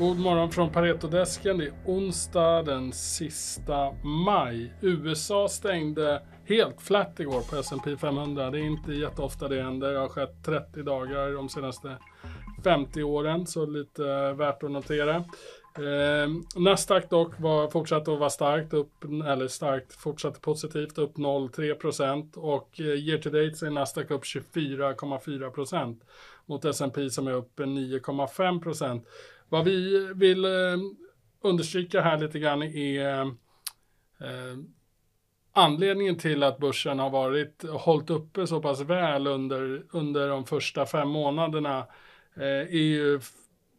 God morgon från Paretodesken. Det är onsdag den sista maj. USA stängde helt flat igår på S&P 500. Det är inte jätteofta det händer. Det har skett 30 dagar de senaste 50 åren, så lite värt att notera. Eh, Nasdaq dock var, fortsatte att vara starkt, upp, eller starkt, fortsatte positivt, upp 0,3% och eh, year to date så är Nasdaq upp 24,4% mot S&P som är upp 9,5%. Vad vi vill eh, understryka här lite grann är eh, anledningen till att börsen har varit hållit uppe så pass väl under, under de första fem månaderna eh, är ju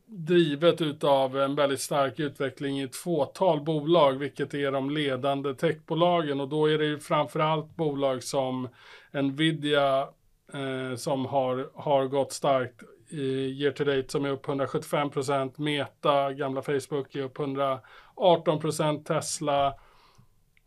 drivet utav en väldigt stark utveckling i ett fåtal bolag, vilket är de ledande techbolagen. Och då är det ju framförallt bolag som Nvidia eh, som har, har gått starkt year to date som är upp 175 procent, Meta, gamla Facebook, är upp 118 procent, Tesla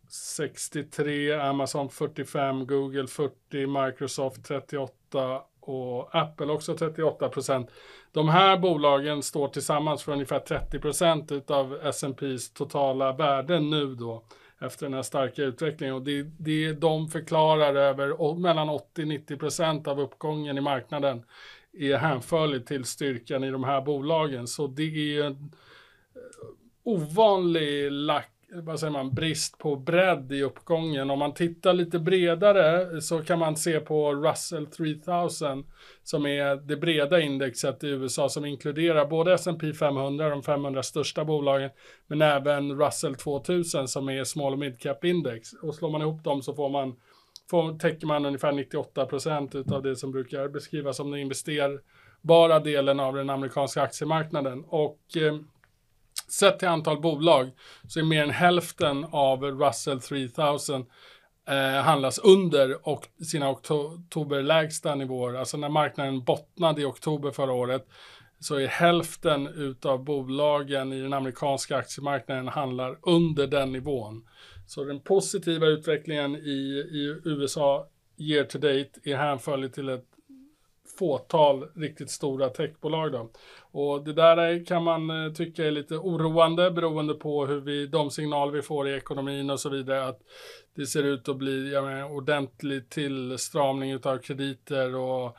63, Amazon 45, Google 40, Microsoft 38 och Apple också 38 procent. De här bolagen står tillsammans för ungefär 30 procent utav S&P's totala värde nu då efter den här starka utvecklingen och det, det de förklarar över mellan 80-90 procent av uppgången i marknaden är hänförlig till styrkan i de här bolagen. Så det är ju en eh, ovanlig lack vad säger man, brist på bredd i uppgången. Om man tittar lite bredare eh, så kan man se på Russell 3000 som är det breda indexet i USA som inkluderar både S&P 500, de 500 största bolagen, men även Russell 2000 som är small och mid cap index. Och slår man ihop dem så får man får, täcker man ungefär 98 procent av det som brukar beskrivas som den investerbara delen av den amerikanska aktiemarknaden. Och eh, sett till antal bolag så är mer än hälften av Russell 3000 eh, handlas under och sina oktoberlägsta nivåer. Alltså när marknaden bottnade i oktober förra året så är hälften utav bolagen i den amerikanska aktiemarknaden handlar under den nivån. Så den positiva utvecklingen i, i USA year to date är hänförlig till ett fåtal riktigt stora techbolag. Då. Och det där kan man eh, tycka är lite oroande beroende på hur vi, de signaler vi får i ekonomin och så vidare. Att det ser ut att bli ja, ordentlig tillstramning av krediter och,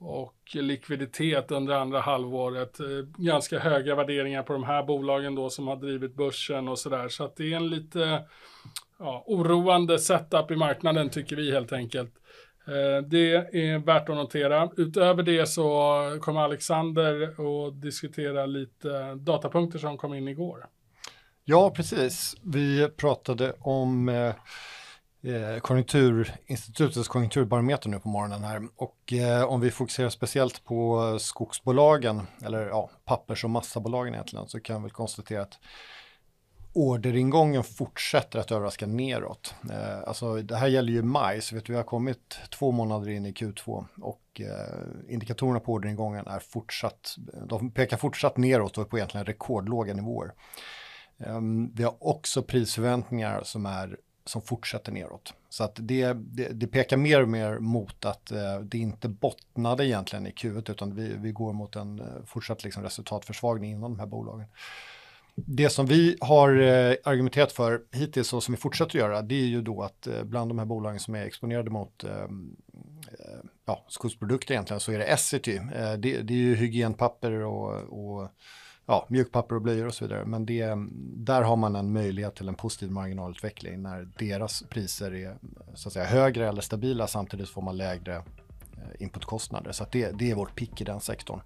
och likviditet under andra halvåret. Eh, ganska höga värderingar på de här bolagen då som har drivit börsen och sådär. Så att det är en lite ja, oroande setup i marknaden tycker vi helt enkelt. Eh, det är värt att notera. Utöver det så kommer Alexander att diskutera lite datapunkter som kom in igår. Ja, precis. Vi pratade om eh, eh, Konjunkturinstitutets konjunkturbarometer nu på morgonen här. Och eh, om vi fokuserar speciellt på skogsbolagen, eller ja, pappers och massabolagen egentligen, så kan vi konstatera att orderingången fortsätter att överraska neråt. Eh, alltså det här gäller ju maj, så vet du, vi har kommit två månader in i Q2 och eh, indikatorerna på orderingången är fortsatt, de pekar fortsatt neråt och är på egentligen rekordlåga nivåer. Eh, vi har också prisförväntningar som är som fortsätter neråt. Så att det, det, det pekar mer och mer mot att eh, det inte bottnade egentligen i Q1 utan vi, vi går mot en eh, fortsatt liksom, resultatförsvagning inom de här bolagen. Det som vi har eh, argumenterat för hittills och som vi fortsätter att göra det är ju då att eh, bland de här bolagen som är exponerade mot eh, eh ja, skogsprodukter egentligen så är det Essity. Eh, det, det, är ju hygienpapper och, och ja, mjukpapper och blöjor och så vidare. Men det, där har man en möjlighet till en positiv marginalutveckling när deras priser är så att säga högre eller stabila samtidigt får man lägre eh, inputkostnader. Så det, det, är vårt pick i den sektorn.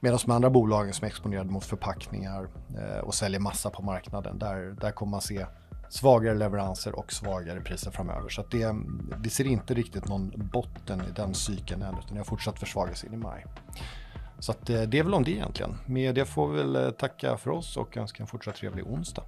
Medan de andra bolagen som är exponerade mot förpackningar eh, och säljer massa på marknaden, där, där kommer man se svagare leveranser och svagare priser framöver. Så det, vi ser inte riktigt någon botten i den cykeln än, utan det har fortsatt försvagas in i maj. Så att, eh, det är väl om det egentligen. Med det får vi väl eh, tacka för oss och önska en fortsatt trevlig onsdag.